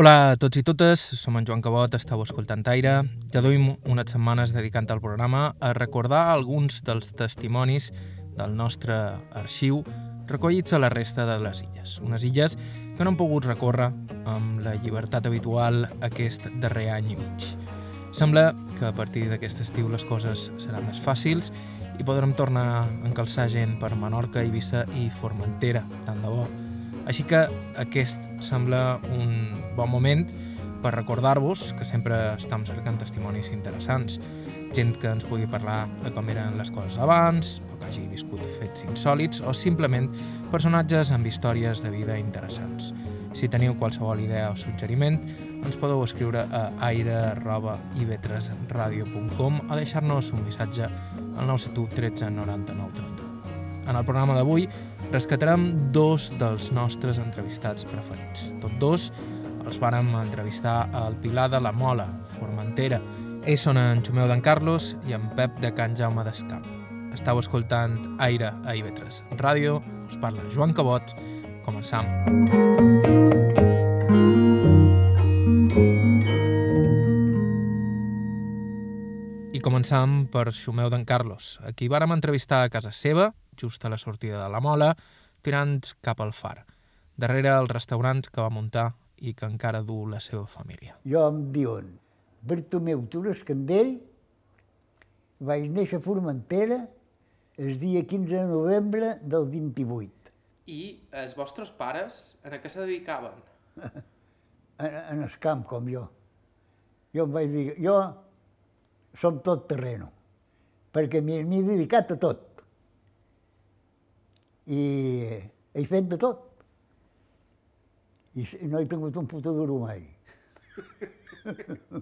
Hola a tots i totes, som en Joan Cabot, estàu escoltant Aire. Ja duim unes setmanes dedicant al programa a recordar alguns dels testimonis del nostre arxiu recollits a la resta de les illes. Unes illes que no han pogut recórrer amb la llibertat habitual aquest darrer any i mig. Sembla que a partir d'aquest estiu les coses seran més fàcils i podrem tornar a encalçar gent per Menorca, Eivissa i Formentera, tant de bo. Així que aquest sembla un bon moment per recordar-vos que sempre estem cercant testimonis interessants, gent que ens pugui parlar de com eren les coses abans, o que hagi viscut fets insòlids, o simplement personatges amb històries de vida interessants. Si teniu qualsevol idea o suggeriment, ens podeu escriure a aire.ivetresradio.com o deixar-nos un missatge al 971 13 99 31. En el programa d'avui rescatarem dos dels nostres entrevistats preferits. Tots dos els vàrem entrevistar al Pilar de la Mola, Formentera. Ells són en Xumeu d'en Carlos i en Pep de Can Jaume d'Escamp. Estau escoltant Aire a IB3 Ràdio, us parla Joan Cabot, començam. I començam per Xumeu d'en Carlos, a qui vàrem entrevistar a casa seva, just a la sortida de la Mola, tirant cap al far, darrere el restaurant que va muntar i que encara du la seva família. Jo em diuen Bartomeu Tures Candell, vaig néixer a Formentera el dia 15 de novembre del 28. I els vostres pares en a què se dedicaven? En, en el camp, com jo. Jo em vaig dir, jo som tot terreno, perquè m'hi m'hi he dedicat a tot. I he fet de tot i no he tingut un puto duro mai.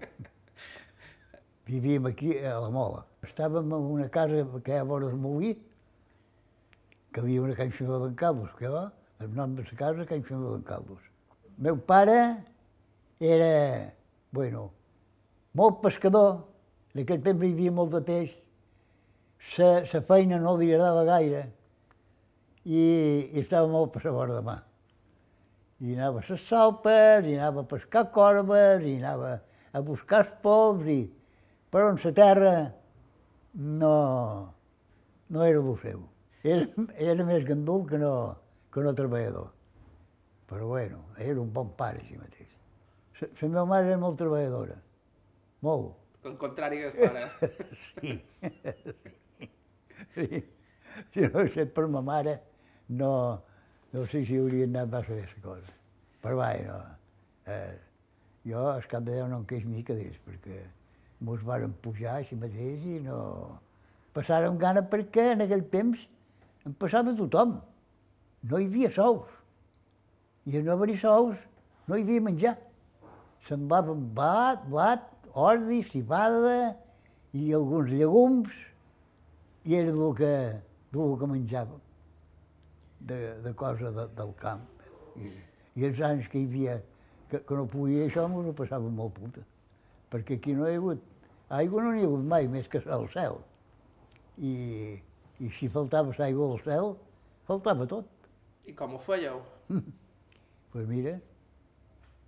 Vivíem aquí a la Mola. Estàvem en una casa que hi ha vora el molí, que havia una can Ximó d'en Caldos, que va, el nom de la casa, can Ximó d'en Caldos. Meu pare era, bueno, molt pescador, en aquell temps hi havia molt de peix, sa feina no li agradava gaire i, i estava molt per la vora de mà i anava a les salpes, i anava a pescar corbes, i anava a buscar els pols, i... però en la terra no, no era el seu. Era, era més gandul que no, que no treballador. Però bueno, era un bon pare així mateix. La, la meva mare era molt treballadora, molt. El contrari que el pare. sí. sí. Si no hagués estat per ma mare, no, no sé si hauria anat massa bé la cosa. Però vai, no. Eh, jo, al cap de Déu, no em queix mica d'ells, perquè mos varen pujar així mateix i no... Passàrem gana perquè en aquell temps em passava tothom. No hi havia sous. I a no haver-hi sous no hi havia menjar. Semblava blat, blat, ordi, cibada i alguns llegums i era el que, el que menjàvem de, de cosa de, del camp. I, I els anys que hi havia que, que no podia això, m'ho no passava molt puta. Perquè aquí no hi ha hagut... Aigua no n'hi ha hagut mai, més que al cel. I, i si faltava aigua al cel, faltava tot. I com ho fèieu? Doncs pues mira,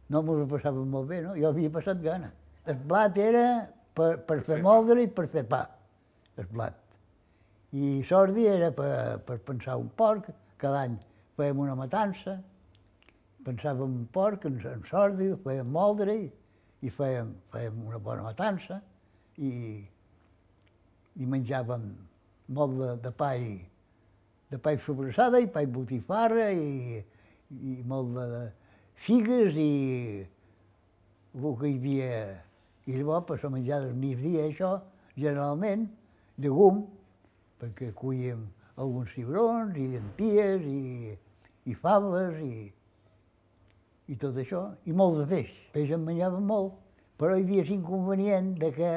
no m'ho passava molt bé, no? Jo havia passat gana. El blat era per, per fer moldre i per fer pa, el blat. I sordi era per, per pensar un porc, cada any fèiem una matança, pensàvem un porc, en, en sordi, fèiem moldre i, i fèiem, fèiem una bona matança i, i menjàvem molt de, de pa i de pa i sobrassada i pa i botifarra i, i molt de figues i el que hi havia. I llavors, per a menjar del migdia, això, generalment, llegum, perquè cuíem alguns cigrons i llenties i, i faves i, i tot això, i molt de peix. Peix en menjàvem molt, però hi havia l'inconvenient de que,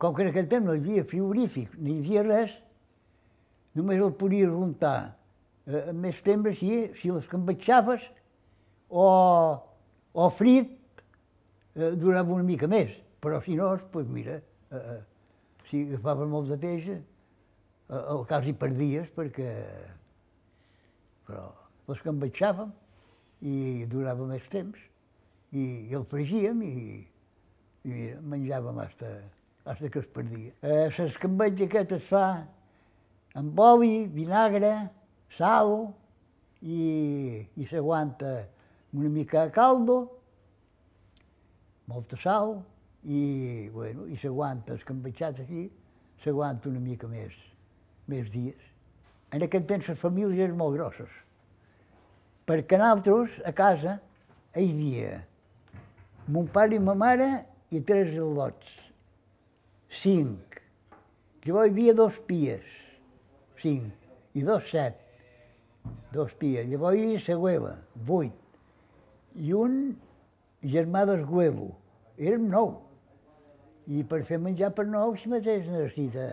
com que en aquell temps no hi havia frigorífic, ni hi havia res, només el podies untar eh, més temps així, si les cambatxaves o, o frit, eh, durava una mica més. Però si no, doncs mira, eh, eh si agafaves molt de peix, eh, el cas hi perdies perquè... Però les cambatxàvem i durava més temps. i, i el fregíem i, i mira, menjàvem hasta, hasta que es perdia. Eh, L'escambetge aquest es fa amb oli, vinagre, sal i, i s'aguanta una mica de caldo, molta sal i, bueno, i s'aguanta escambetxat així, s'aguanta una mica més, més dies. En aquest temps les famílies eren molt grosses, perquè nosaltres a casa hi havia mon pare i ma mare i tres al·lots, cinc. Llavors hi havia dos pies, cinc, i dos set, dos pies. Llavors hi havia la güela, vuit, i un germà del güelo, érem nou. I per fer menjar per nou, si mateix necessita...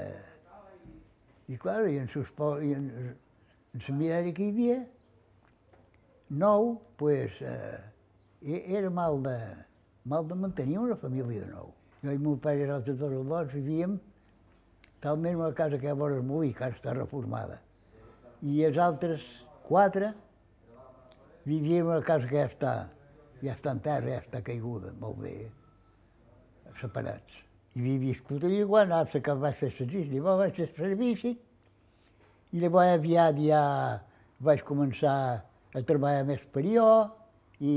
I clar, i en, sus, i en, en la mirada que hi havia, nou, pues, eh, era mal de, mal de mantenir una família de nou. Jo i meu pare i els altres dos adults vivíem talment una casa que vora el molí, que ara està reformada. I els altres quatre vivíem a una casa que ja està, ja està en terra, ja està caiguda, molt bé, separats. I havia viscut allà quan hasta que vaig fer servici. Llavors vaig fer servici i llavors aviat ja vaig començar a treballar més per jo i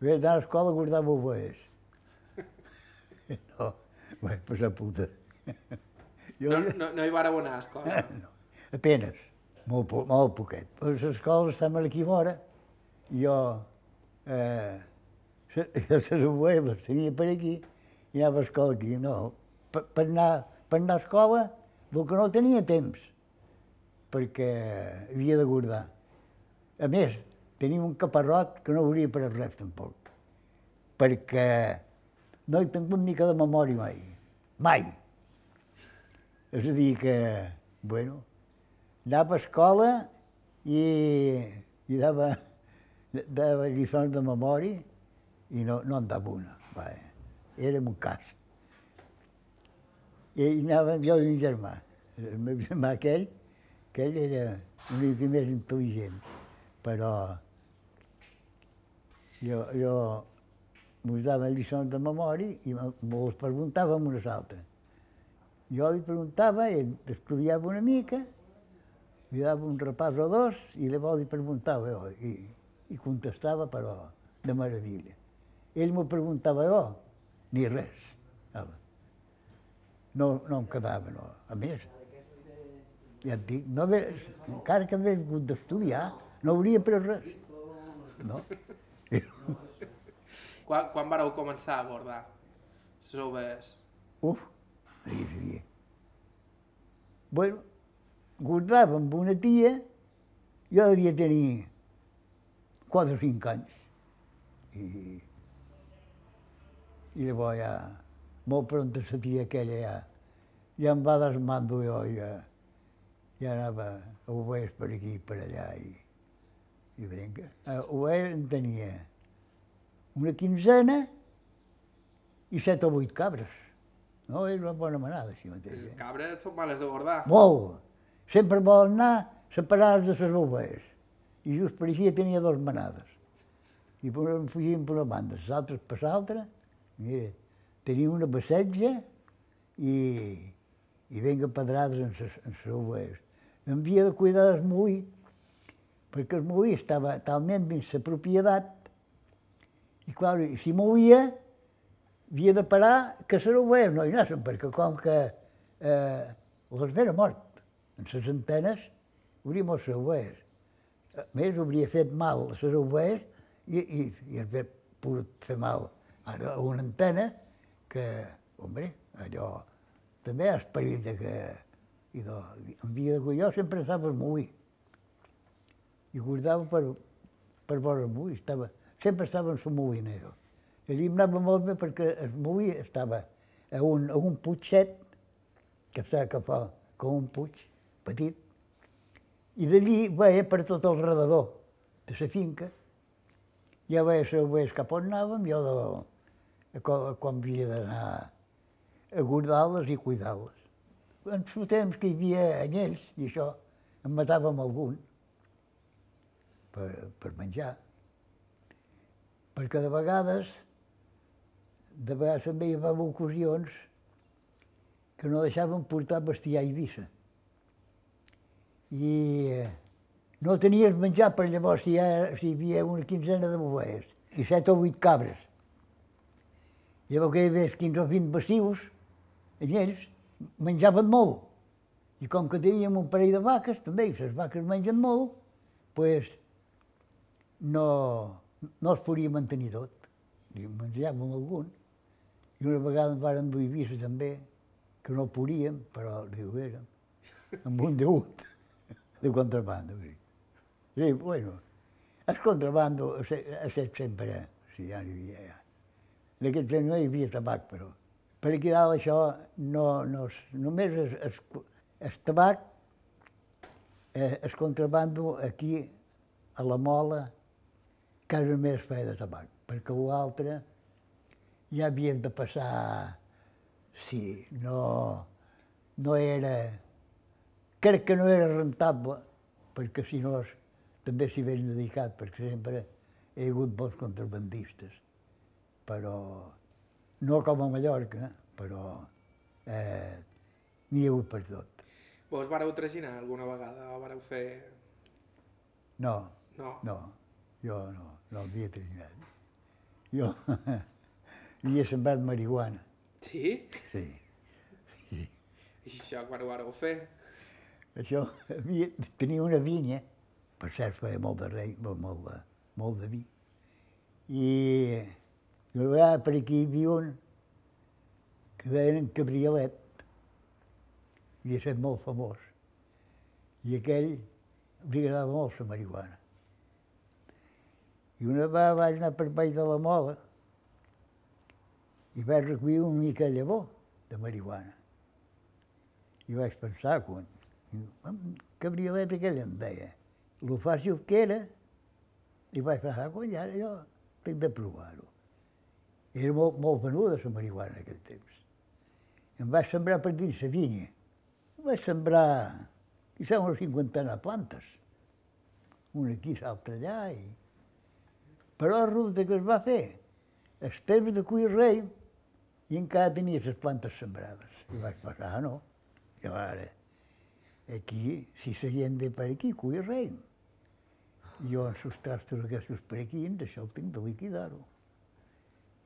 vaig anar a l'escola a guardar ovelles. No, vaig passar puta. Jo, no, no, no hi vareu anar a escola? No, apenes, molt, molt poquet. Les escoles estaven aquí vora i jo eh, les ovelles les tenia per aquí i anava a escola aquí, no. Per, per, anar, per anar a escola, el que no tenia temps, perquè havia de guardar. A més, tenim un caparrot que no hauria per res tampoc, perquè no hi tinc una mica de memòria mai, mai. És a dir que, bueno, anava a escola i, i dava, dava lliçons de memòria i no, en dava una. Vaja érem un cas. I anàvem jo i un germà. El meu germà aquell, aquell era una mica més intel·ligent, però jo, jo m'ho dava lliçons de memòria i m'ho preguntava amb unes altres. Jo li preguntava, ell estudiava una mica, li dava un repàs o dos i llavors li preguntava jo i, i contestava, però de meravella. Ell m'ho preguntava jo ni res. No, no em quedava, no. A més, ja et dic, no haver, encara que hagués hagut d'estudiar, no hauria pres res. No? quan, quan vareu començar a bordar les ovelles? Uf, ahir seria. Bueno, guardava amb una tia, jo devia tenir 4 o 5 anys. I i llavors ja, molt pront la tia aquella ja, ja em va desmando jo, ja, ja anava a ovelles per aquí i per allà i, i vinga. A ovelles en tenia una quinzena i set o vuit cabres. No, és una bona manada, així mateix. Les cabres són males de bordar. Molt. Sempre volen anar separades de les ovelles. I just per així tenia dos manades. I fugien per una banda, les altres per l'altra, Mira, tenia una passetge i, i venga pedrades en ses, en. Em havia de cuidar del molí, perquè el molí estava talment dins la propietat i, clar, si movia, havia de parar que les ovelles no hi anaven, perquè com que eh, les mort en les antenes, mort les ovelles. A més, hauria fet mal a les ovelles i, i, i hauria pogut fer mal Ara, una antena que, hombre, allò, també és perill de que... I de, en via de jo sempre estava al molí. I guardava per, per vora el molí, estava, sempre estava en molí jo. I allí em anava molt bé perquè el molí estava a un, a un puigset, que estava cap a, com un puig petit, i d'allí veia per tot el redador de la finca, ja veia, veia cap on anàvem, jo de, quan, quan havia d'anar a guardar-les i cuidar-les. En el temps que hi havia anyells, i això, en matàvem algun per, per menjar. perquè de vegades, de vegades també hi havia ocasions que no deixaven portar bestiar a Eivissa. I eh, no tenies menjar per llavors si si hi havia una quinzena de bovelles i set o vuit cabres. Llavors que hi havia 15 o 20 bastius, ells menjaven molt. I com que teníem un parell de vaques, també, i les vaques mengen molt, pues, no, no es podia mantenir tot. I menjàvem algun. I una vegada ens varen dur Eivissa també, que no podíem, però diu, érem, amb un deut de contrabando. Sí. sí, bueno, el contrabando ha estat sempre, sí, ja n'hi havia, ja. En aquest temps no hi havia tabac, però. Per aquí dalt això no, no, només es, es, el tabac, eh, el contrabando aquí a la mola, casa més feia de tabac, perquè l'altre ja havien de passar, sí, no, no era, crec que no era rentable, perquè si no també s'hi havien dedicat, perquè sempre he hagut bons contrabandistes però no com a Mallorca, però eh, n'hi ha hagut per tot. Vos vareu traginar alguna vegada o vareu fer... No, No. no, jo no, no havia traginat. Jo havia sembrat marihuana, Sí? sí. I això quan ho vareu fer? Això, tenia una vinya, per cert feia molt de rei, molt, molt, de, molt de vi, i i una vegada per aquí hi havia un que deien en Cabriolet, havia estat molt famós, i aquell li agradava molt la marihuana. I una vegada vaig anar per baix de la mola i vaig recollir una mica de llavor de marihuana. I vaig pensar, quan, "Em, Cabriolet aquell em deia, lo fàcil que era, i vaig pensar, quan ja jo tinc de provar-ho. Era molt, molt venuda la marihuana en aquell temps. Em vaig sembrar per dins la vinya. Em vaig sembrar, quizà una cinquantena de plantes. Una aquí, l'altra allà. I... Però resulta que es va fer el temps de cuir rei i encara tenia les plantes sembrades. I vaig pensar, ah, no. I ara, aquí, si la gent ve per aquí, cuir rei. Jo, amb els trastos aquests per aquí, això ho tinc de liquidar-ho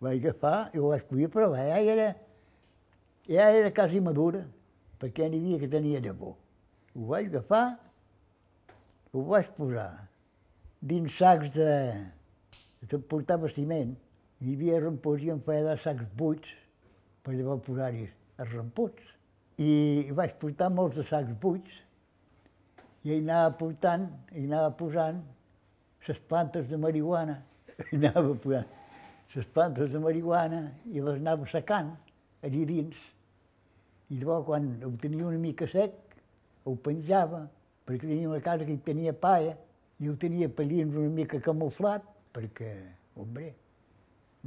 vaig agafar i ho vaig poder provar. Ja era, ja era quasi madura, perquè n'hi havia que tenia llavor. Ho vaig agafar, ho vaig posar dins sacs de... de portar vestiment. Hi havia rampots i em feia de sacs buits per llavors posar-hi els rampots. I vaig portar molts de sacs buits i hi anava portant, hi anava posant les plantes de marihuana. Hi anava posant les plantes de marihuana i les anava secant allí dins. I llavors, quan ho tenia una mica sec, ho penjava, perquè tenia una casa que hi tenia paia, i ho tenia pallins una mica camuflat, perquè, hombre,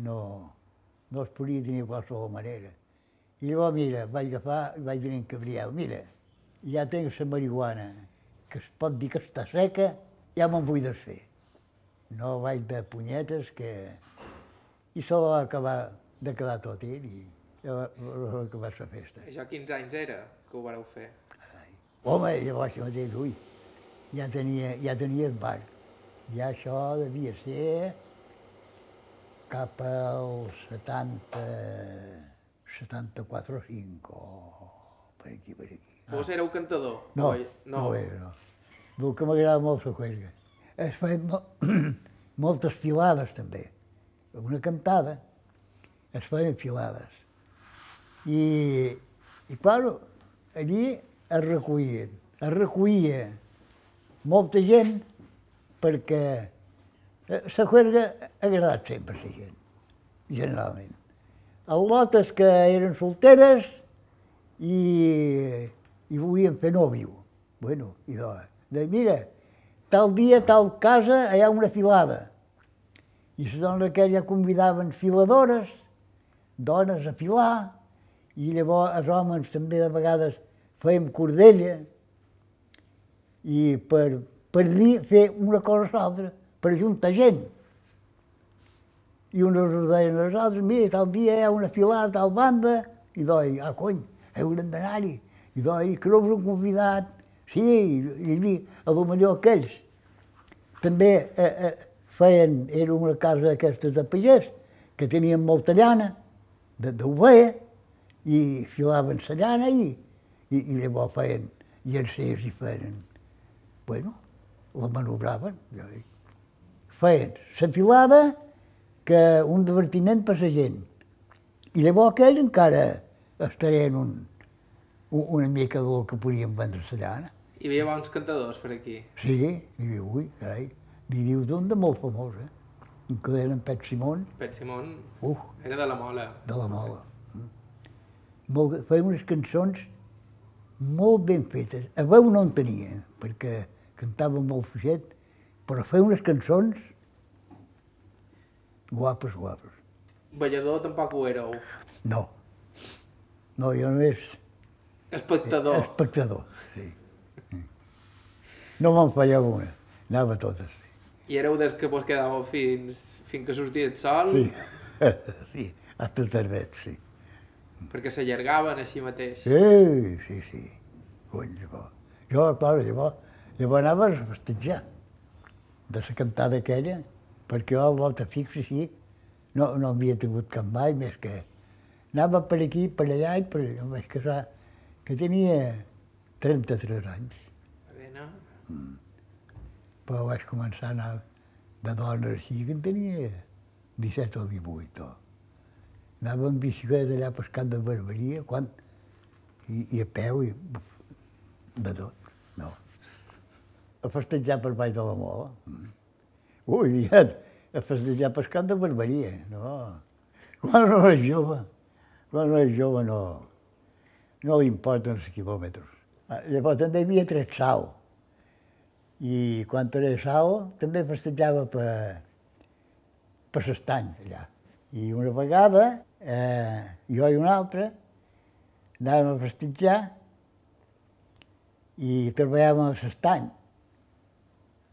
no, no es podia tenir de qualsevol manera. I llavors, mira, vaig agafar i vaig dir en Gabriel, mira, ja tinc la marihuana, que es pot dir que està seca, ja me'n vull desfer. No vaig de punyetes, que i se va acabar de quedar tot ell i ja va, va acabar la festa. Això quins anys era que ho vareu fer? Home, llavors mateix, ui, ja tenia, ja tenia el bar. Ja això devia ser cap al 70, 74 o 5, o per aquí, per aquí. Vos éreu cantador? No, O- no, no era, no. El que m'agrada molt la cuesca. Es feien mo moltes filades, també. Una cantada, es feien filades. I, i claro, allí es recollien. Es recollia molta gent perquè eh, la juerga ha agradat sempre a la gent, generalment. Els lotes que eren solteres i, i volien fer nòvio. Bueno, i de, mira, tal dia, tal casa, hi ha una filada. I les dones aquelles convidaven filadores, dones a filar, i llavors els homes també de vegades fèiem cordella, i per, per dir, fer una cosa o l'altra, per ajuntar gent. I uns ho deien als altres, mira, tal dia hi ha una filada, tal banda, i doi, ah, cony, haurem d'anar-hi. I doi, que no us han convidat. Sí, i, i, i a lo millor aquells. També eh, eh, feien, era una casa d'aquestes de pagès, que tenien molta llana, d'ovella, i filaven la llana i, i, i llavors feien llancers i feien, bueno, la manobraven. Feien la filada que un divertiment per la gent. I llavors aquells encara estarien un, un, una mica del que podien vendre la llana. Hi havia bons cantadors per aquí. Sí, n'hi havia, ui, carai, n'hi havia d'un de molt famós, eh? que era en Pet Simón. Pet Simón Uf, era de la Mola. de la mola. Mm. Molt, feia unes cançons molt ben fetes. A veu no en tenia, perquè cantava molt fluixet, però feia unes cançons guapes, guapes. Ballador tampoc ho éreu. No. No, jo només Espectador. espectador, sí. No me'n fallava una, anava a totes. I éreu des que vos quedàveu fins, fins que sortia el sol, Sí, sí, hasta tardet, sí. perquè s'allargaven així mateix. Sí, sí, sí. Cony, llavors. Jo, clar, llavors, llavors anava a festejar de la cantada aquella, perquè jo al volta fix així no, no havia tingut cap mai més que... Anava per aquí, per allà i per allà. Em vaig casar, que tenia 33 anys, Adena. però vaig començar a anar de dona així, que en tenia 17 o 18. O. Anava amb bicicleta allà pescant de barberia, quan... I, i a peu, i de tot, no. A festejar per baix de la mola. Mm. Ui, ja, a festejar pescant de barberia, no. Quan no és jove, quan no és jove no, no li importen els quilòmetres. Ah, Llavors també hi havia tret sal. I quan era sal també festejava per, per l'estany allà. I una vegada, eh, jo i una altra, anàvem a festejar i treballàvem a l'estany,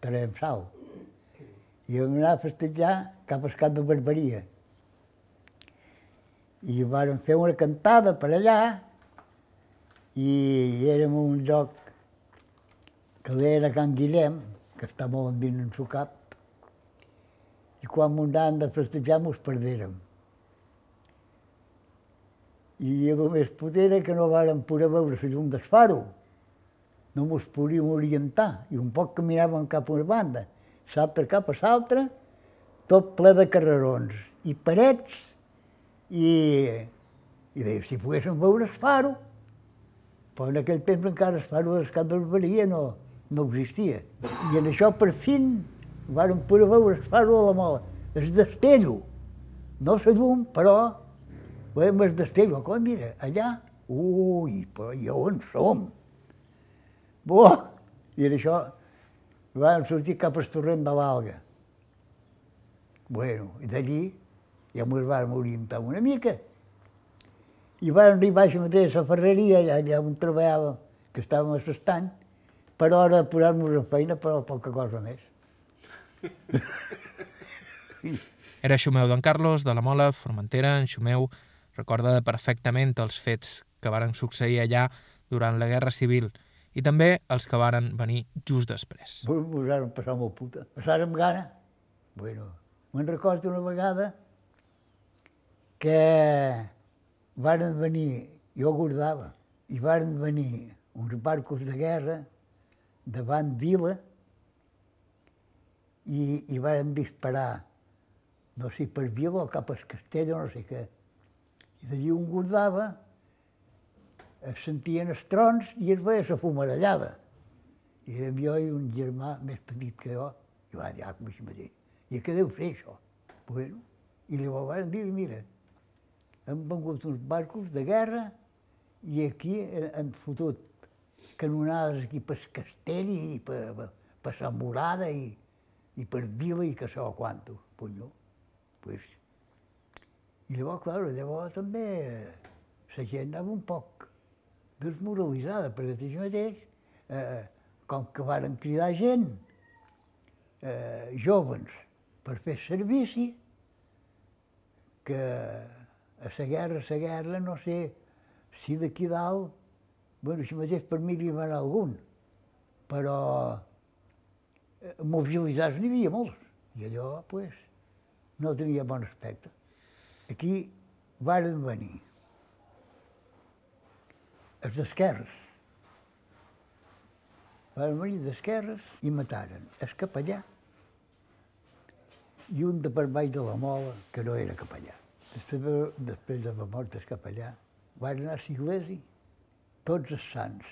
traiem sal. I vam anar a festejar cap al cap de Barberia. I vàrem fer una cantada per allà i érem un lloc que era Can Guillem, que està molt endins en su cap, i quan m'ho anàvem de festejar mos perdérem. I el més poder era que no vàrem poder veure la llum del faro. No mos podíem orientar i un poc caminàvem cap a una banda, l'altra cap a l'altra, tot ple de carrerons i parets i, i deia, si poguéssim veure el faro, però en aquell temps encara el faro del Cap d'Alberia no, no existia. I en això, per fin, vàrem poder veure el faro de la mola, el destello. No la llum, però veiem el destello. Com mira, allà, ui, però i on som? Bo! I en això vam sortir cap al torrent de l'Alga. Bueno, i d'allí ja ens vam orientar una mica. I vam arribar a la ferreria, allà, allà on treballàvem, que estàvem a l'estany, per hora de posar-nos en feina, però poca cosa més. Era Xumeu d'en Carlos, de la Mola, Formentera, en Xumeu recorda perfectament els fets que varen succeir allà durant la Guerra Civil i també els que varen venir just després. Ens varen passar molt puta. Passàrem gana. Bueno, me'n recordo una vegada que varen venir, jo guardava, i varen venir uns barcos de guerra davant vila i, i varen disparar, no sé, per vila o cap al castell o no sé què. I d'allí un guardava, es sentien els trons i es veia la fumarellada. I érem jo i un germà més petit que jo, i va dir, ah, com així mateix. I què deu fer això? Bueno, I llavors van dir, mira, han vengut uns barcos de guerra i aquí han fotut canonades aquí per castell i per, per, Sant Morada i, i per Vila i que so quanto. Punyo. Pues, I llavors, clar, llavors també la gent anava un poc desmoralitzada, perquè així mateix, eh, com que varen cridar gent, eh, jovens, per fer servici, que a la guerra, a la guerra, no sé si d'aquí dalt, bueno, així mateix per mi n'hi va anar algun, però eh, mobilitzats n'hi havia molts, i allò, pues, no tenia bon aspecte. Aquí varen venir els d'esquerres, van venir d'esquerres i mataren. El capellà. I un de per baix de la mola, que no era capellà. Després, de- després de la mort del capellà, van anar a l'església, tots els sants,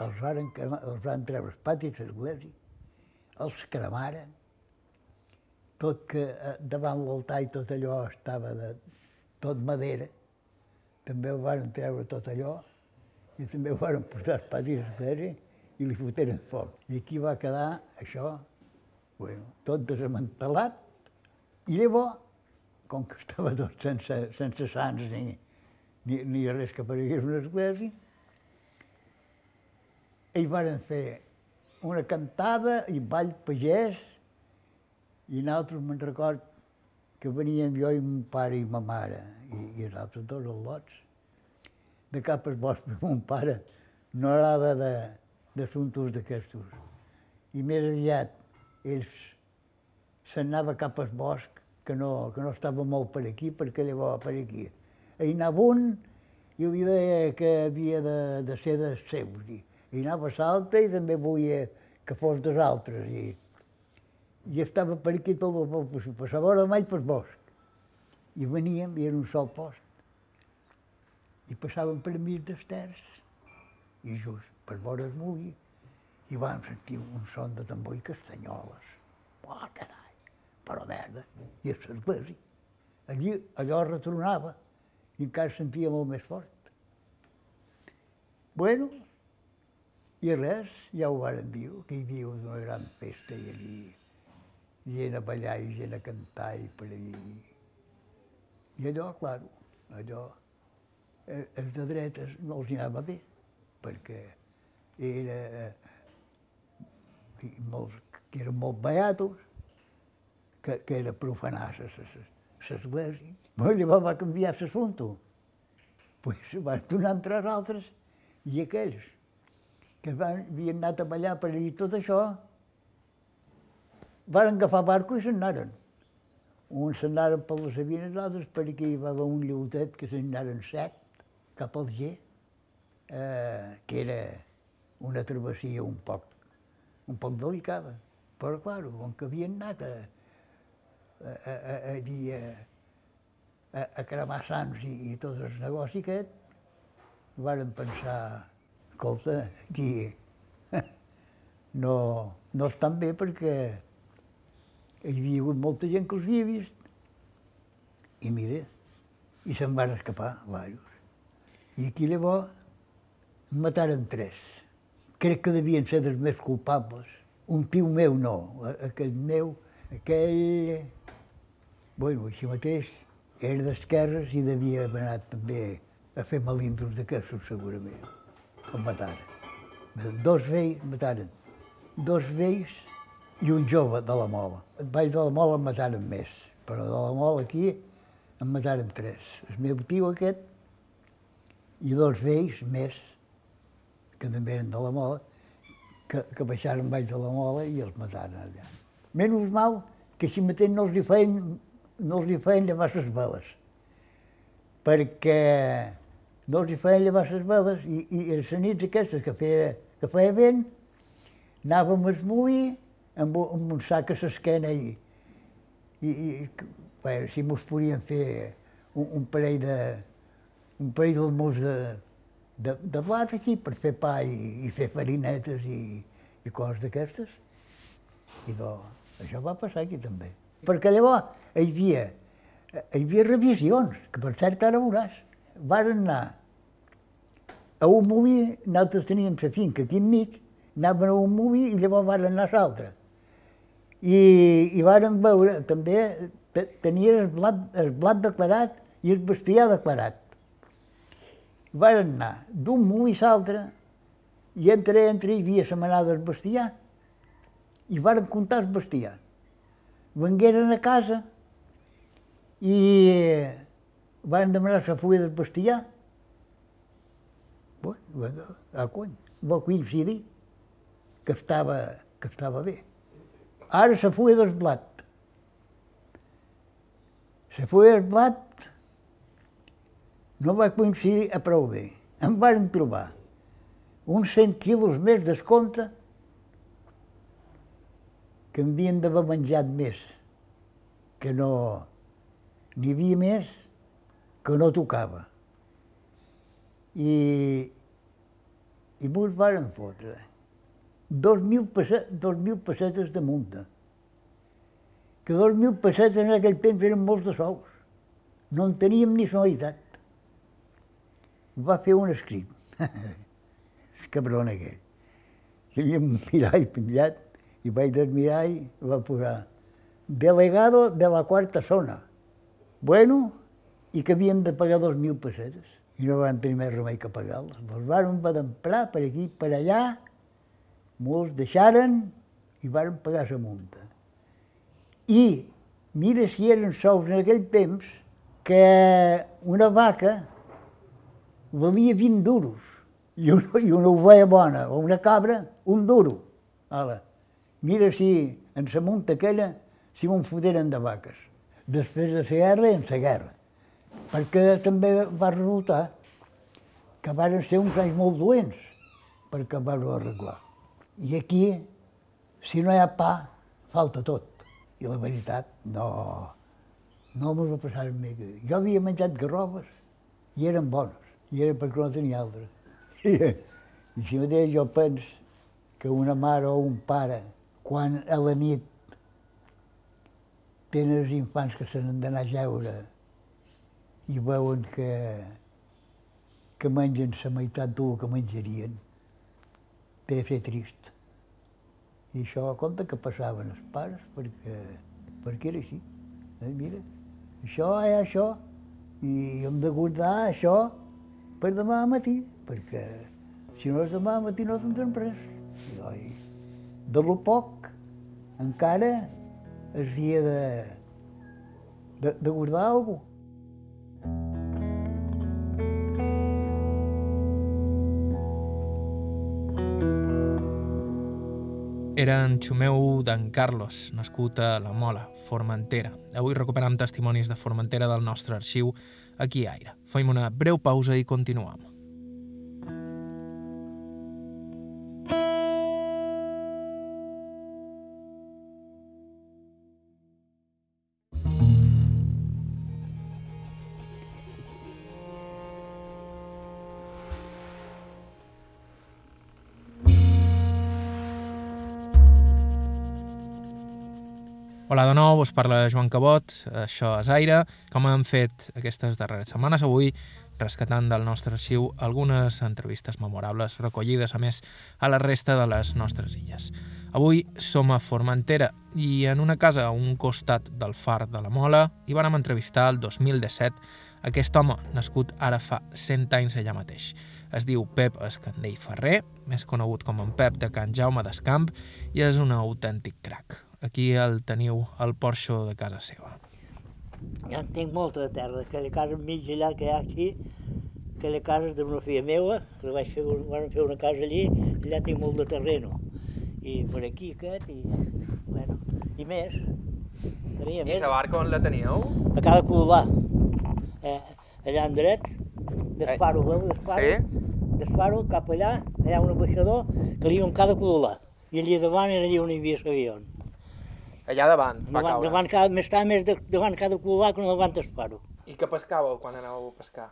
els van, els van treure els patis de l'església, els cremaren, tot que eh, davant l'altar i tot allò estava de tot madera, també ho van treure tot allò, i també ho van portar als patis l'església i li foteren foc. I aquí va quedar això, bueno, tot desmantelat, i llavors, com que estava tot sense, sense sants ni, ni, ni res que aparegués una església, ells varen fer una cantada i ball pagès, i nosaltres me'n record que veníem jo i mon pare i ma mare, i, i els altres dos al·lots, de cap bosc, perquè mon pare no agrada de, d'assumptes d'aquestos. I més aviat ells se'n anava cap al bosc, que no, que no estava molt per aquí, perquè llavors per aquí. Hi anava un i li deia que havia de, de ser dels seus. I, i anava l'altre i també volia que fos dels altres. I, i estava per aquí tot el poble, passava hora mai pel bosc. I veníem, i era un sol post. I passàvem per mig dels terç, i just per vora el molí, i vam sentir un son de tambor i castanyoles. Oh, carai, però merda, i a l'església. Allí allò retronava, i encara sentia molt més fort. Bueno, i res, ja ho varen dir, que hi havia una gran festa i allí gent a ballar i gent a cantar i per allí. I allò, clar, allò, els de dretes no els anava bé, perquè era, eh, molts, que eren molt beatos, que, que era profanar l'església. Però llavors va canviar l'assumpte. Pues van donar entre els altres i aquells que van, havien anat a ballar per allí tot això, van agafar barco i se'n anaren. Uns se'n anaren per les Sabines, altres per aquí hi va haver un lleutet que se'n anaren set cap al G, eh, que era una travessia un poc, un poc delicada. Però, clar, com que havien anat a, a, a, a, a, a, a cremar sants i, i tot el negoci aquest, varen pensar, escolta, aquí no, no estan bé perquè hi havia hagut molta gent que els havia vist. I mira, i se'n van escapar diversos. I aquí llavors en mataren tres. Crec que devien ser dels més culpables. Un tio meu no, aquell meu, aquell... Bueno, així mateix, era d'esquerres i devia haver anat també a fer melindros d'aquestos, segurament. El mataren. Dos vells mataren. Dos vells i un jove de la Mola. El baix de la Mola en mataren més, però de la Mola aquí en mataren tres. El meu tio aquest i dos vells més, que també eren de la Mola, que, que baixaren baix de la Mola i els mataren allà. Menys mal que així mateix no els hi feien, no els hi feien llevar les veles, perquè no els hi feien llevar les veles i, i les nits aquestes que feia, que feia vent, anàvem al molí amb, amb un sac a l'esquena i, i, i bé, si mos podien fer un, un parell de un parell d'almús de, de, de blat aquí per fer pa i, i fer farinetes i, i coses d'aquestes. I do, això va passar aquí també. Perquè llavors hi havia, hi havia revisions, que per cert ara veuràs, varen anar a un molí, nosaltres teníem la finca aquí enmig, anaven a un molí i llavors varen anar a l'altre. I, i varen veure, també te- tenia el blat, el blat declarat i el bestiar declarat. Varen anar d'un molí a l'altre i entre entre hi havia la manada del bestiar i varen comptar el bestiar. Vengueren a casa i van demanar la fulla del bestiar. Bueno, a cony, va coincidir que estava, que estava bé. Ara la fulla del blat. La fulla del blat no va coincidir a prou bé. Em van trobar uns 100 quilos més d'escompte que havien d'haver menjat més, que no... N'hi havia més que no tocava. I, i mos varen fotre dos mil, pessetes, dos mil pessetes de multa. Que dos mil pessetes en aquell temps eren molts de sous. No en teníem ni sonoritat. Va fer un escrit. El cabron aquell. Tenia un mirall penjat i vaig del mirall i va posar delegado de la quarta zona. Bueno, i que havien de pagar dos mil pessetes. I no van tenir més remei que pagar-les. Els van emprar per aquí, per allà, molts deixaren i van pagar la multa. I mira si eren sous en aquell temps que una vaca valia 20 duros i una, i una ovella bona o una cabra, un duro. Ala. Mira si en la multa aquella si m'ho foteren de vaques. Després de la guerra, en la guerra perquè també va resultar que van ser uns anys molt dolents perquè van arreglar. I aquí, si no hi ha pa, falta tot. I la veritat, no, no m'ho va passar mi. Jo havia menjat garrobes i eren bones, i perquè no tenia altres. I, si mateix jo penso que una mare o un pare, quan a la nit tenen els infants que se n'han d'anar a jeure i veuen que, que mengen la meitat del que menjarien, té de ser trist. I això compte que passaven els pares perquè, perquè era així. Eh, mira, això ha això, i hem de guardar això per demà matí, perquè si no és demà matí no tindrem res. I, oi, de lo poc encara es havia de, de, de guardar alguna cosa. Era en Xumeu d'en Carlos, nascut a La Mola, Formentera. Avui recuperem testimonis de Formentera del nostre arxiu aquí a Aire. Fem una breu pausa i continuem. Nou, us parla Joan Cabot, això és Aire. Com hem fet aquestes darreres setmanes, avui rescatant del nostre arxiu algunes entrevistes memorables recollides, a més, a la resta de les nostres illes. Avui som a Formentera i en una casa a un costat del far de la Mola hi vam entrevistar el 2017 aquest home, nascut ara fa 100 anys allà mateix. Es diu Pep Escandell Ferrer, més conegut com en Pep de Can Jaume d'Escamp, i és un autèntic crac. Aquí el teniu al porxo de casa seva. Ja en tinc molta de terra, aquella casa enmig allà que hi ha aquí, aquella casa d'una filla meva, que vaig fer, van fer una casa allí, allà tinc molt de terreno. I per aquí aquest, i, bueno, i més. Tenia I més. la barca on la teníeu? A cada colomar. Eh, allà en dret, d'esparo, veu, d'esparo. Sí? D'esparo, cap allà, allà un ambaixador que li diuen cada colomar. I allà davant era allà on hi havia l'avió. Allà davant, va Davant, caure. davant, cada, més tard més de, davant cada colomar que no davant d'esparo. I què pescàveu quan anàveu a pescar?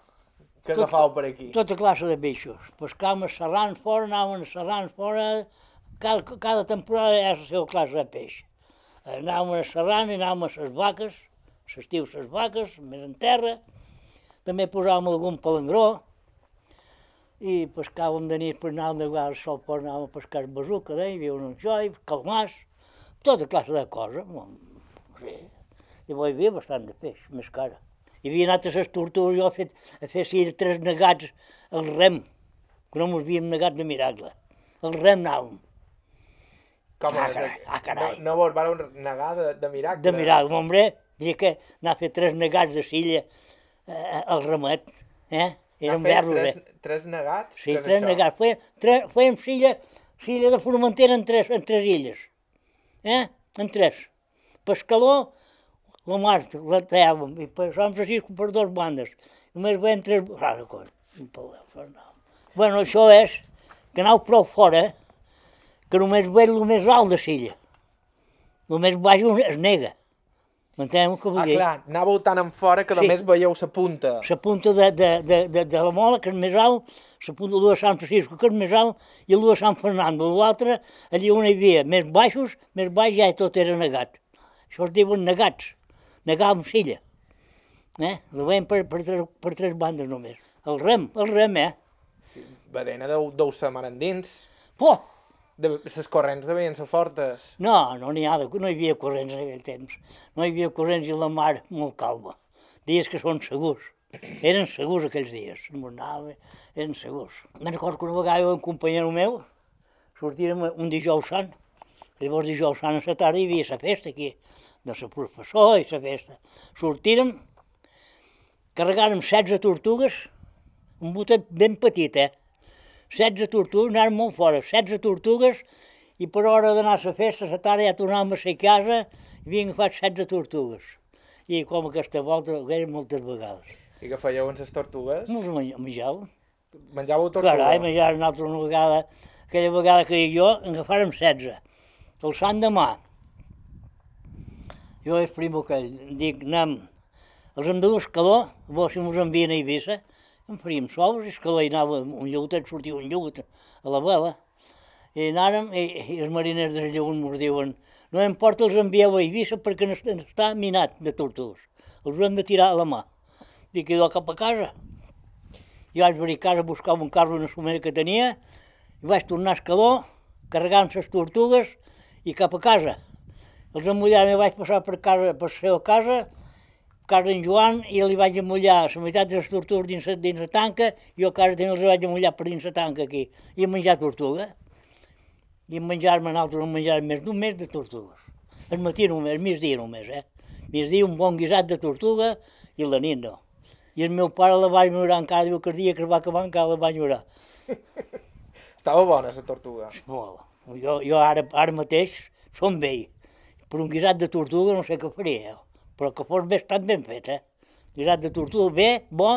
Què Tot- agafàveu per aquí? Tota classe de peixos. Pescàvem serrant fora, anàvem serrant fora, cada, cada temporada ha la seva classe de peix. Anàvem a serrant i anàvem a les vaques, s'estiu les vaques, més en terra, també posàvem algun palangró, i pescàvem de nit, per anàvem de vegades sol per anàvem a pescar el besuca, deia, hi havia un joi, calmars, tota classe de coses. Sí. I hi havia bastant de peix, més cara. Hi havia anat a les tortugues, jo he fet, he fet sí, tres negats al rem, que no mos havíem negat de miracle. Al rem anàvem, Com Ah, carai, ah, carai. No, no vos vareu negar de, de miracle? de miracle. Hombre, diria que anar a fer tres negats de silla eh, el remet, eh? Érem Va fer verros, tres, eh? tres negats? Sí, tres això? negats. Fèiem, tre, fèiem silla, silla de Formentera en tres, en tres illes. Eh? En tres. Pescador, la mar, la tallàvem, i Sant Francisco per dues bandes. Només veiem tres... Rara cosa. No. Bueno, això és que anau prou fora, que només veig el més alt de silla. El més baix es nega. M'enteneu el que vull Ah, dir? clar, anàveu tan en fora que Sí. només veieu sa punta. la punta de, de, de, de, de la Mola, que és més alt, la punta de Sant Francisco, que és més alt, i el de Sant Fernando. L'altre, allà on hi havia més baixos, més baix ja tot era negat. Això es diuen negats, negar amb silla. Eh? Ho veiem per, per, tres, per tres bandes només. El rem, el rem, eh? Badena deu, deu ser mar endins. Poh! De, ses corrents devien ser fortes. No, no n'hi ha, de, no hi havia corrents en aquell temps. No hi havia corrents i la mar molt calma. Dies que són segurs. Eren segurs aquells dies. Anava, eren segurs. Me'n recordo que una vegada un companyero meu, sortírem un dijous sant. Llavors dijous sant a la tarda hi havia la festa aquí, de la professor i la festa. Sortírem, carregàrem 16 tortugues, un botet ben petit, eh? 16 tortugues, anàvem molt fora, 16 tortugues, i per hora d'anar a la festa, la tarda ja tornàvem a ser a casa, i havien agafat 16 tortugues. I com aquesta volta, ho moltes vegades. I què fèieu amb les tortugues? No menja- menjàvem. Menjàveu tortuga? Carai, menjàvem nosaltres una vegada, aquella vegada que jo, en agafàrem 16. El sant demà, jo és primo que dic, anem, els hem de dur escaló, bo, si mos envien a Eivissa, en faríem sous, i escaló hi anava un lleutet, sortia un lleut a la vela, i anàrem, i, i els mariners del lleunt mos diuen, no importa, els envieu a Eivissa perquè no està minat de tortugues, els hem de tirar a la mà. Dic, idò cap a casa. Jo vaig venir a casa a buscar un carro una somera que tenia, i vaig tornar a Escaló, carregant les tortugues i cap a casa. Els emmullàvem i vaig passar per, casa, per la seva casa, casa en Joan, i li vaig emullar la meitat de les tortugues dins, dins la tanca, i jo a casa també els vaig emullar per dins la tanca aquí, i menjar tortuga. I menjar-me nosaltres no menjàvem més d'un mes de tortugues. El matí només, migdia només, eh? Migdia un bon guisat de tortuga i la nit no. I el meu pare la va enyorar encara, diu que el dia que es va acabar encara la va enyorar. Estava bona, la tortuga. Molt. Jo, jo ara, ara mateix som vell. Per un guisat de tortuga no sé què faria, eh? però que fos bé, estat ben fet, eh? Guisat de tortuga bé, bo,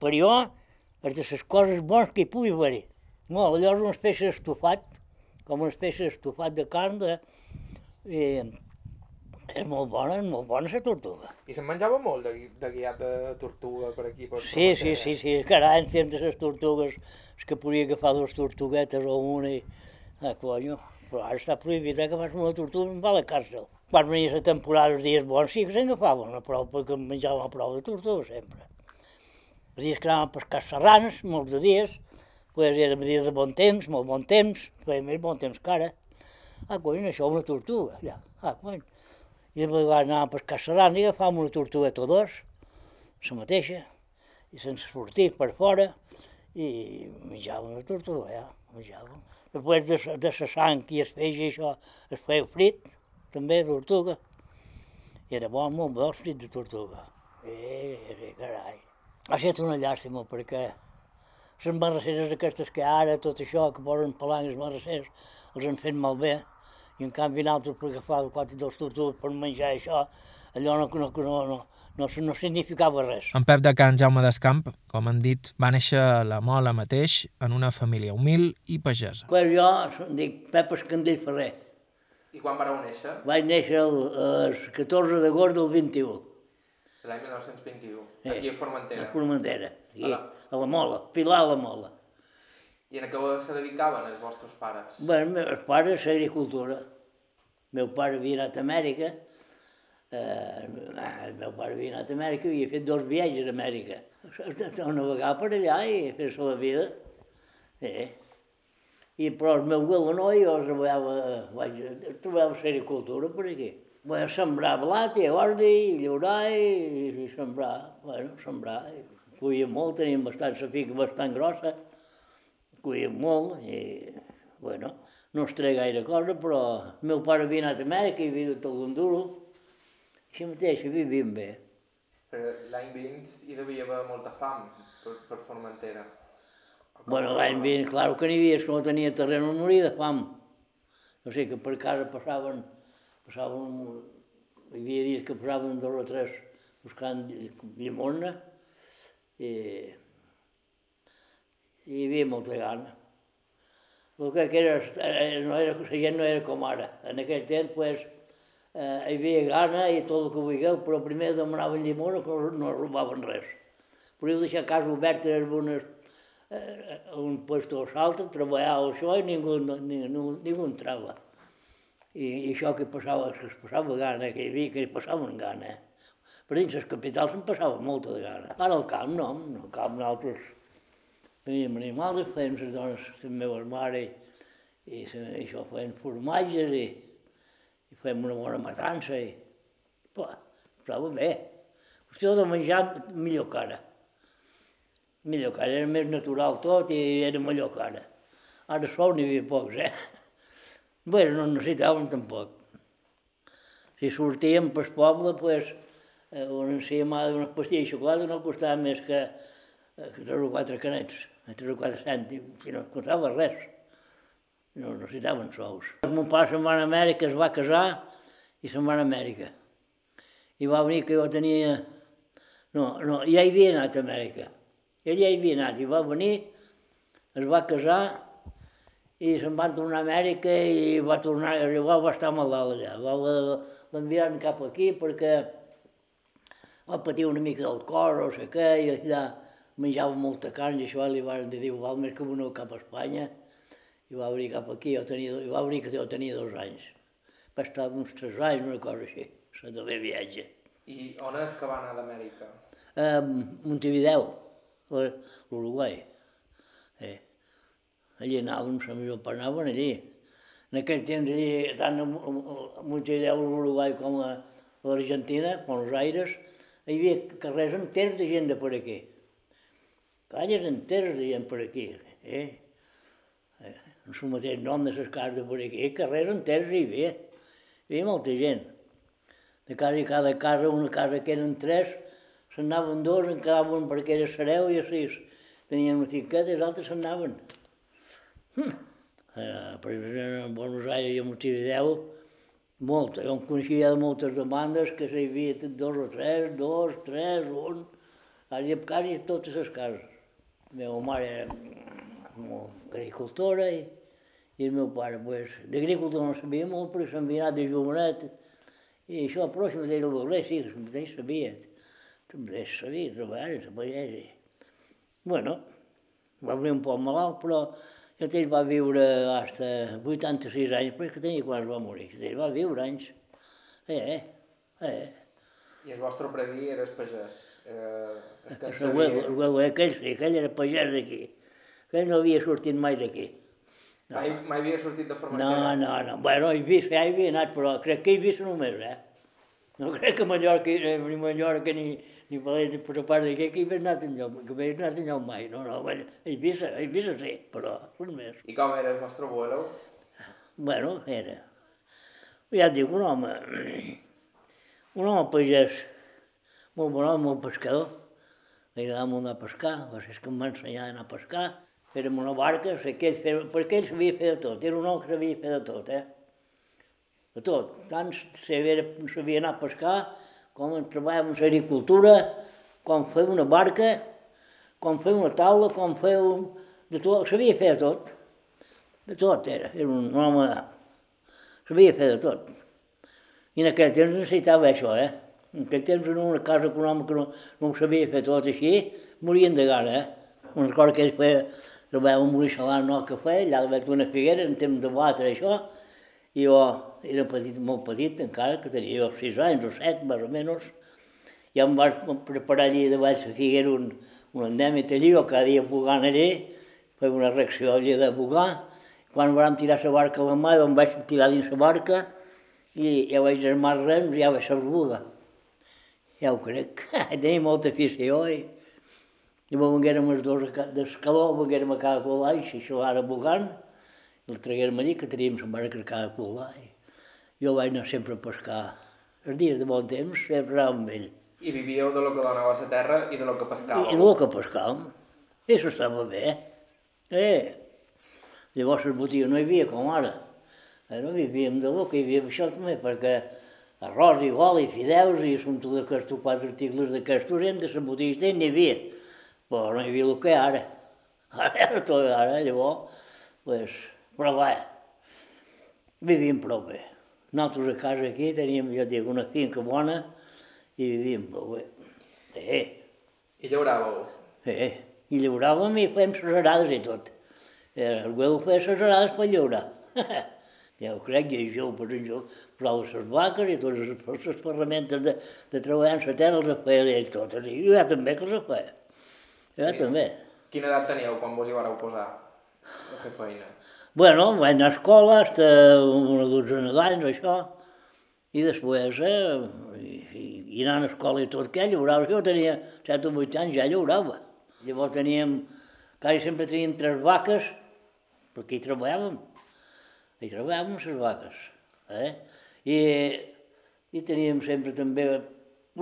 per jo, és de les coses bones que hi pugui haver-hi. No, allò és una espècie d'estofat, com una espècie d'estofat de carn, de... I és molt bona, és molt bona la tortuga. I se'n menjava molt de, de guiat de tortuga per aquí? Per Sí, sí, sí, sí, carai, en temps de les tortugues, és que podia agafar dues tortuguetes o una i... Ah, conyo, però ara està prohibit eh, agafar una tortuga, em va a la càrcel. Quan venia la temporada, els dies bons, sí que se'n agafaven una prou, perquè em menjàvem una prou de tortuga sempre. Els dies que anàvem a pescar serranes, molts de dies, pues eren dies de bon temps, molt bon temps, feia més bon temps que ara. Ah, cony, això una tortuga, ja. Ah, cony. I a vegades anàvem a pescar serranes i agafàvem una tortugueta o dos, la mateixa, i sense sortir per fora, i menjàvem la tortuga, ja, menjàvem. Després de, de la sang i es feia això, es feia frit, també, tortuga. I era bo, molt bo frit de tortuga. Eh, eh, carai. Ha estat una llàstima, perquè les marrasseres aquestes que ara, tot això, que posen palangues marrasseres, els han fet malbé, i en canvi nosaltres per agafar quatre dos tortugues per menjar això, allò no, no, no, no, no, no significava res. En Pep de Can Jaume d'Escamp, com han dit, va néixer a la Mola mateix en una família humil i pagesa. Pues jo dic Pep Escandell Ferrer. I quan vareu néixer? Vaig néixer el, el 14 d'agost del 21, L'any 1921. Sí. Aquí a a Formentera. Formentera, aquí, A la- a la Mola, Pilar a la Mola. I en què se dedicaven els vostres pares? Bé, els meus pares, l'agricultura. Meu pare havia anat a Amèrica, eh, el meu pare havia anat a Amèrica, havia fet dos viatges a Amèrica. A navegar per allà i fer-se la vida. Sí. I, però el meu no, jo treballava, vaig, treballava a l'agricultura per aquí. Vaig sembrar blat i ordi, i llaurar i, i sembrar, bueno, sembrar. Cuia molt, teníem bastant la fica bastant grossa, cuia molt i, bueno, no es treia gaire cosa, però el meu pare havia anat a Amèrica i havia dut algun duro. Així mateix, vivíem bé. L'any 20 hi devia haver molta fam per, per Formentera. Bueno, l'any 20, clar que n'hi havia, que no tenia terreny on morir de fam. O sigui que per casa passaven, passaven, hi havia dies que passaven dos o tres buscant llimona i, i hi havia molta gana. El que era, eh, no era, la gent no era com ara. En aquell temps, pues, eh, hi havia gana i tot el que vulgueu, però primer demanaven llimona que no, robaven res. Podíeu deixar casa oberta en unes, eh, un puesto o l'altre, treballava això i ningú, ningú, ningú entrava. I, I això que passava, que es passava gana, que hi havia, que hi passaven gana. Per dins les capitals se'n passava molta de gana. Ara al camp no, al camp nosaltres teníem animals, fèiem les dones, la meva mare, i, i això feien formatges i, i fèiem una i... Pua, estava bé. Qüestió de menjar millor que ara. Millor que ara, era més natural tot i era millor que ara. Sol n'hi havia pocs, eh? Bé, no necessitàvem tampoc. Si sortíem pel poble, pues, eh, una enciamada d'unes pastilles de xocolata no costava més que, eh, que tres o quatre canets, tres o quatre cèntims, si no costava res. No necessitaven sous. El meu pare se'n va a Amèrica, es va casar i se'n va a Amèrica. I va venir que jo tenia... No, no, ja hi havia anat a Amèrica. Ell ja hi havia anat i va venir, es va casar i se'n van tornar a Amèrica i va tornar, igual va estar malalt allà. Va, l'enviaren cap aquí perquè va patir una mica del cor o sé què, i allà menjava molta carn i això li van dir, igual més que venir cap a Espanya. I va venir cap aquí, jo tenia, i va venir que jo tenia dos anys. Va estar uns tres anys, una cosa així, el darrer viatge. I on és que va anar d'Amèrica? A Montevideo, l'Uruguai. Eh. Allí anàvem, la millor part anaven allí. En aquell temps allí, tant a Montevideo, l'Uruguai com a l'Argentina, Buenos Aires, hi havia carrers enters de gent de per aquí. Calles enteres de gent per aquí. Eh? eh? En el mateix nom de les cases de per aquí, carrers enters hi havia. Hi havia molta gent. De casa i cada casa, una casa que eren tres, se'n anaven dos, en quedaven perquè era Sareu i així. Tenien una finqueta i els altres se'n anaven. Eh, per exemple, en Buenos Aires i a Montevideo, molta. Jo em coneixia de moltes demandes que s'hi havia dos o tres, dos, tres, un, quasi, quasi totes les cases. La meva mare era agricultora i el meu pare, pues, d'agricultor no sabia molt, però s'havia anat de això, però si mateix el barrer, sí, si mateix sabia. També sabia treballar, sabia. Bueno, va venir un poc malalt, però que ell va viure fins a 86 anys, que tenia quan es va morir. Ell va viure anys. Eh, eh, eh. I el vostre predí era el pagès? Era el que El güey, güey, aquell aquell era pagès d'aquí. Aquell no havia sortit mai d'aquí. Mai, mai havia sortit de No, Formentera? no, no. Bueno, he vist, ja hi havia anat, però crec que he vist només, eh? No crec que Mallorca, eh, ni Mallorca ni, ni València, per a part d'aquí, que hi havia anat enlloc, que havia anat enlloc mai. No, no, bueno, he vist, he vist sí, però res més. I com era el vostre abuelo? Bueno, era. Ja et dic, un home, un home pagès, molt bon home, molt pescador. Li agradava molt anar a pescar, va ser que em va ensenyar a anar a pescar. Érem una barca, sé ell feia, perquè ell sabia fer de tot, era un home que sabia fer de tot, eh? De tot. Tant sabia, sabia anar a pescar, com treballava en l'agricultura, com fer una barca, com fer una taula, com fer un... De tot, sabia fer de tot. De tot era, era un home... Sabia fer de tot. I en aquell temps necessitava això, eh? En aquell temps en una casa econòmica no, no ho sabia fer tot així, morien de gana, eh? Una cosa que ell feia, treballava un moixalant no que feia, allà davant d'una figuera, en temps de batre això, i jo era petit, molt petit encara, que tenia jo sis anys o set, més o menys, ja em vaig preparar allí davant la figuera un, un endèmit allí, jo cada dia bugant allí, feia una reacció allí de bugar, quan vam tirar la barca a la mà, em vaig tirar dins la barca i ja vaig armar rems i ja vaig saber bugar. Ja ho crec, tenia molta afició i, i me venguérem els dos d'escaló, venguérem a cada colà i si això ara bugant, el traguérem allí, que teníem la barca a cada colà. Jo vaig anar sempre a pescar. Els dies de bon temps sempre anava amb ell. I vivíeu de lo que donava la terra i de lo que I pescàveu. el que pescàvem. I això estava bé. Eh. Llavors les botigues no hi havia com ara. Eh, no vivíem de que hi havia això també, perquè arròs i gol i fideus i són tots aquests quatre articles d'aquest orient de les botigues n'hi havia. Però no hi havia el que ara. Ara, ara, tot ara, llavors, pues, però va, vivíem prou bé. Nosaltres a casa aquí teníem, jo dic, una finca bona i vivíem prou bé. Eh, I llauràveu. eh, i llauràvem i fèiem les arades i tot. Eh, el güell feia les arades per llaurar. ja ho crec, i jo, per jo, posava les vaques i totes les, les ferramentes de, de treballar en la terra les feia ell totes. I jo també que les feia. Jo Sí. també. Quina edat teníeu quan vos hi vareu posar a fer feina? Bueno, vaig anar a escola fins una dotzena d'anys, això, i després, eh, i, i- anant a escola i tot, què llaurava? Jo tenia 7 o 8 anys, ja llaurava. Llavors teníem, quasi sempre teníem tres vaques, perquè hi treballàvem. Hi treballàvem les vaques. Eh? I, I teníem sempre també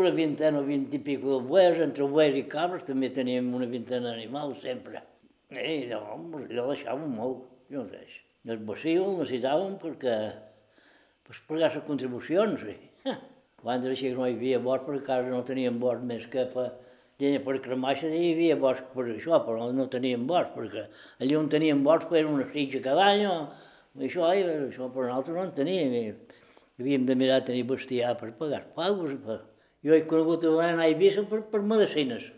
una vintena o vint i pico de bues, entre bues i cabres també teníem una vintena d'animals sempre. Eh, I llavors allò deixàvem molt, jo mateix. I el bací el necessitàvem perquè pues, pagar les contribucions. Sí. Abans era així que no hi havia bosc, perquè a casa no teníem bosc més que per llenya per cremar, hi havia bosc per això, però no teníem bosc, perquè allà on teníem bosc feien una sitja cada any, o això, i això, però nosaltres no en teníem. Havíem de mirar tenir bestiar per pagar pagos. Per... Jo he conegut a anar a Eivissa per, per medicines.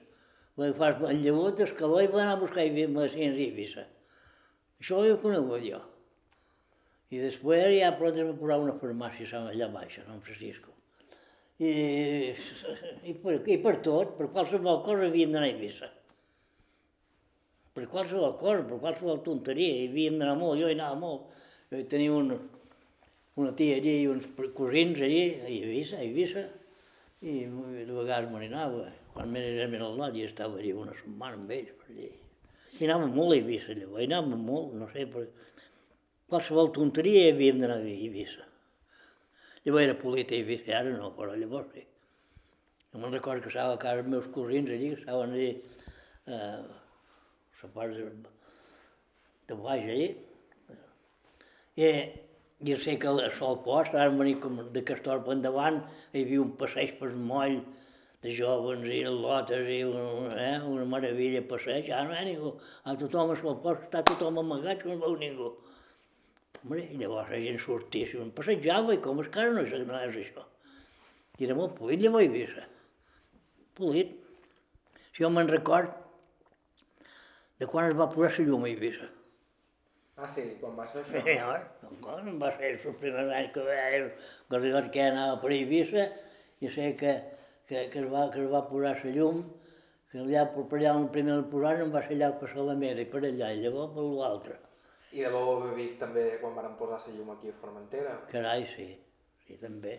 Perquè fas el llavor d'escaló i va anar a buscar medicines a Eivissa. Això ho he conegut jo. I després ja prou de posar una farmàcia allà baix, a Sant Francisco. I, i, per, I per tot, per qualsevol cosa havíem d'anar a Eivissa. Per qualsevol cosa, per qualsevol tonteria, hi havíem d'anar molt, jo hi anava molt. Jo tenia una, una tia allí i uns cosins allí, a Eivissa, a Eivissa, i de vegades me n'anava. Quan m'era al lot i estava allí una setmana amb ells per allí. Si anàvem molt a Eivissa, llavors, hi anàvem molt, no sé, per qualsevol tonteria havíem d'anar a Eivissa. Llavors era polita a Eivissa, ara no, però llavors sí. Jo me'n recordo que estava a casa els meus cosins allí, que estaven allí, eh, a la part de, de baix allí. I, i sé que a sol post, ara venir com de Castor per endavant, hi havia un passeig per moll de joves i lotes i una, eh, una meravella passeig, ara no hi ha ningú. A tothom a sol post està tothom amagat que no veu ningú. Hombre, i llavors la gent sortia, si un passejava i com és que ara no és, no és això. I era molt polit, llavors a Eivissa. Polit. Si jo me'n record de quan es va posar la llum a Eivissa. Ah, sí, quan va ser Sí, home, va ser els primers anys que veia el Garrigot que anava per Eivissa, i sé que, que, que, es va, que es va posar la llum, que allà per allà on primer el posaren va ser allà per Salamera i per allà, i llavors per l'altre. I de ho haver vist també quan van posar la llum aquí a Formentera. Carai, sí, sí, també.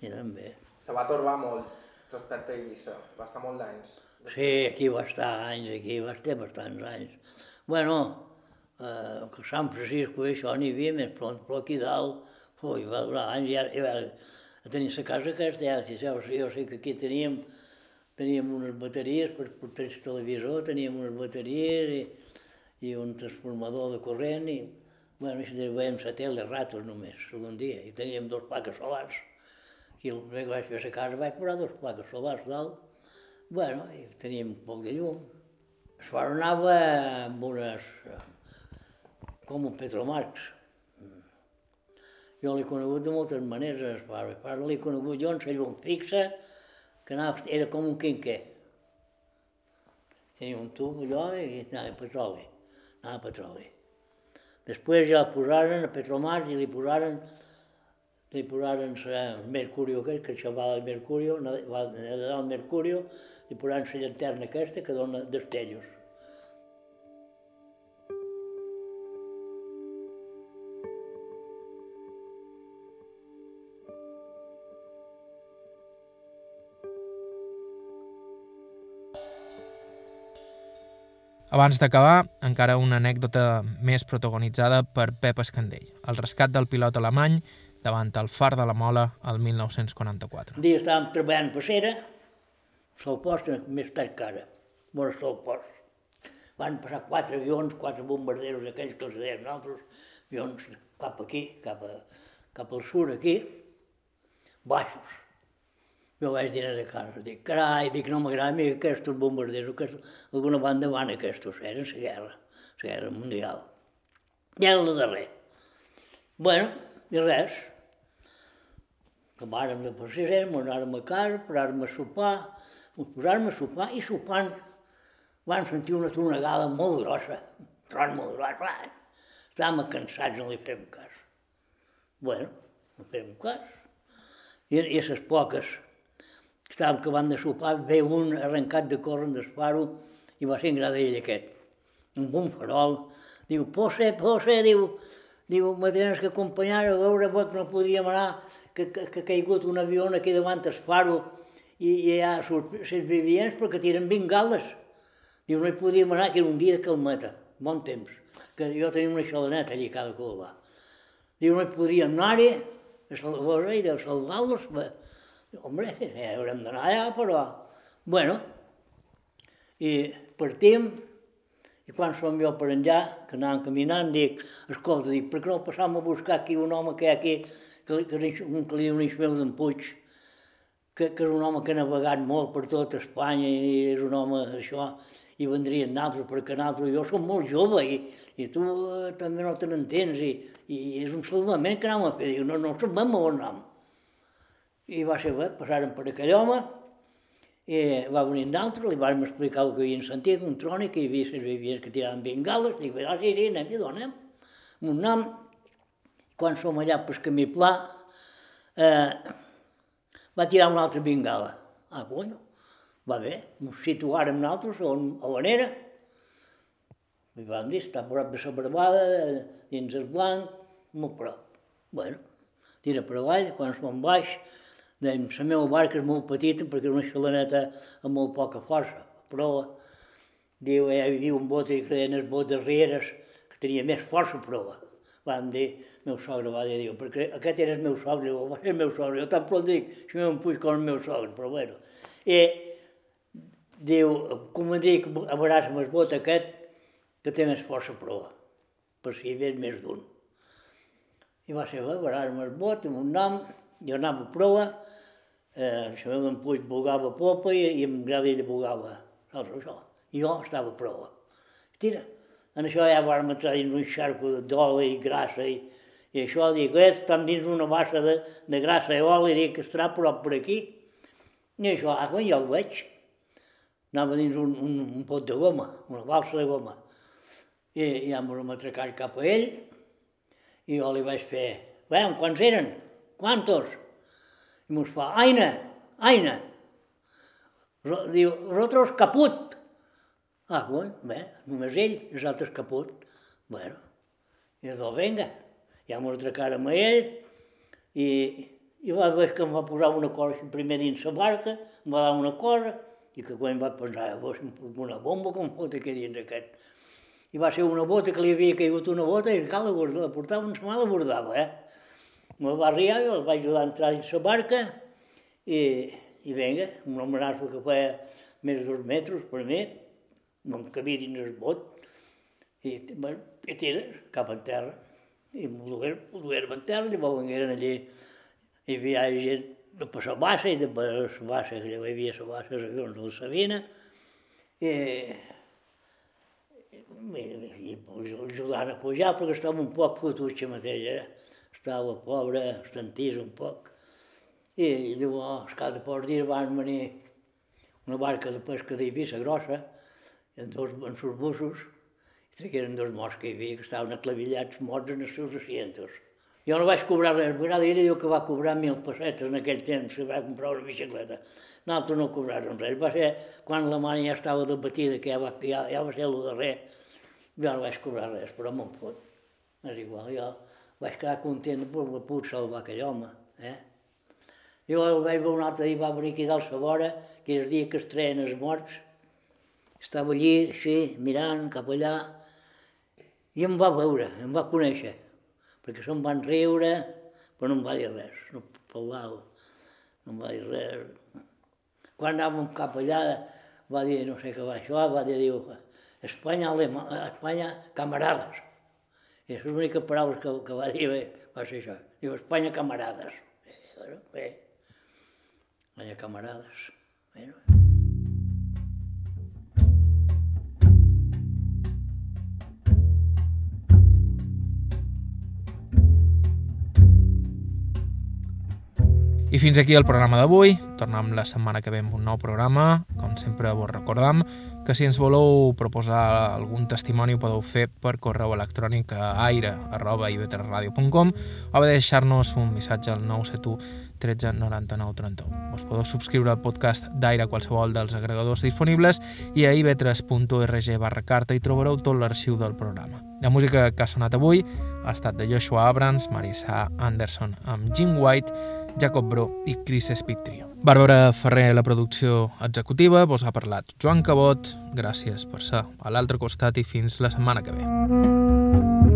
Sí, també. Se va torbar molt respecte a Eivissa, va estar molt d'anys. Sí, aquí va estar anys, aquí va estar bastants anys. Bueno, eh, que Sant Francisco i això n'hi havia més pront, però aquí dalt, ui, va durar anys, i ara, i va, tenir la casa aquesta, ja, si saps, jo sé que aquí teníem, teníem unes bateries per portar el televisor, teníem unes bateries i, i un transformador de corrent i, bueno, això veiem la tele ratos només, algun dia, i teníem dos plaques solars. I el que vaig fer a la casa vaig posar dos plaques solars dalt, bueno, i teníem poc de llum. Far anava amb unes, eh, com un Petromarx. Jo l'he conegut de moltes maneres. El far l'he conegut jo en la llum fixa, que anava, era com un quinquer. Tenia un tub allò i anava a petroli, anava a petroli. Després ja posaren a Petromarx i li posaren li posaren el mercurio aquest, que això va del mercurio, va del mercurio, li posaren la llanterna aquesta que dona destellos. Abans d'acabar, encara una anècdota més protagonitzada per Pep Escandell, el rescat del pilot alemany davant el Far de la Mola el 1944. Un dia estàvem treballant per cera, sol post més tard que ara, vora sol post. Van passar quatre avions, quatre bombarderos, aquells que els deien nosaltres, avions cap aquí, cap, a, cap al sud aquí, baixos. Jo vaig dir a casa, dic, carai, dic, no m'agrada a mi aquests bombarderos, aquests, alguna banda van aquests, eren la guerra, la guerra mundial. I era el darrer. Bueno, i res. Acabàrem de passejar, anàrem a casa, paràrem a sopar, ens posàrem a sopar i sopant vam sentir una tronegada molt grossa, tron molt gros, va. Estàvem cansats, no li fem cas. Bueno, no fem cas. I, i a les poques que estàvem acabant de sopar, ve un arrencat de córrer del faro i va ser en ell aquest, amb un farol. Diu, Posse, Posse, diu, diu, me tens que acompanyar a veure que no podríem anar, que, que, que ha caigut un avió aquí davant del faro i, i hi ha supervivients perquè tiren bengales. Diu, no hi podríem anar, que era un dia de calmeta, bon temps, que jo tenia una xalaneta allà a cada cova. Diu, no hi podríem anar-hi, a salvar-los i de salvar-los. Hombre, ja haurem d'anar allà, però... Bueno, i partim, i quan som jo per enllà, que anàvem caminant, dic, escolta, dic, per què no passam a buscar aquí un home que hi ha aquí, que, que, un que li diu Ismael d'en Puig, que, que és un home que ha navegat molt per tot Espanya i és un home això, i vendrien naltros, perquè naltros, jo som molt jove i, i tu eh, també no te n'entens i, i és un salvament que anàvem a fer, diu, no, no sabem on anem. I va ser bé, passaren per aquell home, i va venir d'altre, li vam explicar el que havien sentit, un trònic, que hi havia les vivients que tiraven bengales, dic, ah, sí, sí, anem i donem. Un nom, quan som allà pel camí pla, eh, va tirar una altra bengala. Ah, conyo, va bé, ens situàrem nosaltres on, on era. I vam dir, està a prop de la barbada, dins el blanc, molt prop. Bueno, tira per avall, quan som baix, dèiem, la meva barca és molt petita perquè és una xalaneta amb molt poca força, però diu, hi havia un bot que deien els botes rieres, que tenia més força, però vam dir, meu sogre va dir, diu, perquè aquest era el meu sogre, diu, va ser el meu sogre, jo tan prou dic, si m'ho puig com el meu sogre, però bueno. I diu, convendria que veuràs amb el bot aquest que té més força prova, per si hi havia més d'un. I va ser bé, veuràs amb el bot, amb un nom, jo anava a prova, eh, el senyor d'en Puig bugava popa i, i en Gradell bugava, saps això? I jo estava a prova. Tira, en això ja vam entrar dins un xarco d'oli i grassa i, i això, dic, eh, estan dins una bassa de, de grassa i oli, dic, estarà prop per aquí. I això, ah, quan jo el veig, anava dins un, un, un pot de goma, una balsa de goma. I, i em vam atracar cap a ell i jo li vaig fer, veiem, quants eren? Quantos? Mos fa, aina, aina. Diu, rotros caput. Ah, bueno, bé, només ell, els altres caput. Bueno, i doncs vinga, ja mos atracàrem a ell i, i va veure que em va posar una cosa primer dins la barca, em va dar una cosa, i que quan va pensar, vos, una bomba com fot aquí dins aquest. I va ser una bota que li havia caigut una bota i cal la portava, un semal la bordava, eh? Me va arribar, el vaig ajudar a entrar dins la barca i, i vinga, un homenatge que feia més de dos metres per mi, no em cabia dins el bot, i, bueno, i tira cap a terra. I m'ho duguérem a terra, llavors vengueren allí, hi havia gent de per la bassa i de per la bassa, que hi havia la bassa, de la Sabina, i, i, i, i ajudant a pujar perquè estava un poc fotut mateix, eh? Estava pobre, estantís un poc. I, i diu, oh, cada pocs dies van venir una barca de pesca d'Eivissa grossa, en dos en seus bussos, i tragueren dos morts que hi havia, que estaven aclavillats morts en els seus asientos. Jo no vaig cobrar res, a ell diu que va cobrar mil pessetes en aquell temps, que va comprar una bicicleta. Nosaltres no cobràrem res. Va ser quan la mare ja estava debatida, que ja va, ja, ja va ser el darrer, jo no vaig cobrar res, però me'n fot. És igual, jo vaig quedar content per haver pogut salvar aquell home. Eh? I el vaig veure un altre dia, va venir aquí dalt a vora, que és el dia que es treien els morts. Estava allí, així, mirant cap allà, i em va veure, em va conèixer, perquè se'm van riure, però no em va dir res, no parlava, no em va dir res. Quan anàvem cap allà, va dir, no sé què va això, va dir, diu, Espanya, alema, Espanya, camarades. I les úniques paraules que, que va dir bé, va ser això. Diu, Espanya, camarades. Bé, bueno, bé. Espanya, camarades. Bueno. I fins aquí el programa d'avui. Tornem la setmana que ve amb un nou programa. Com sempre vos recordam que si ens voleu proposar algun testimoni ho podeu fer per correu electrònic a aire.ivetresradio.com o bé deixar-nos un missatge al 971 13 99 31. Us podeu subscriure al podcast d'Aire a qualsevol dels agregadors disponibles i a ivetres.org barra carta hi trobareu tot l'arxiu del programa. La música que ha sonat avui ha estat de Joshua Abrams, Marissa Anderson amb Jim White Jacob Bro i Chris Spittrio. Bàrbara Ferrer, la producció executiva, vos ha parlat Joan Cabot. Gràcies per ser a l'altre costat i fins la setmana que ve.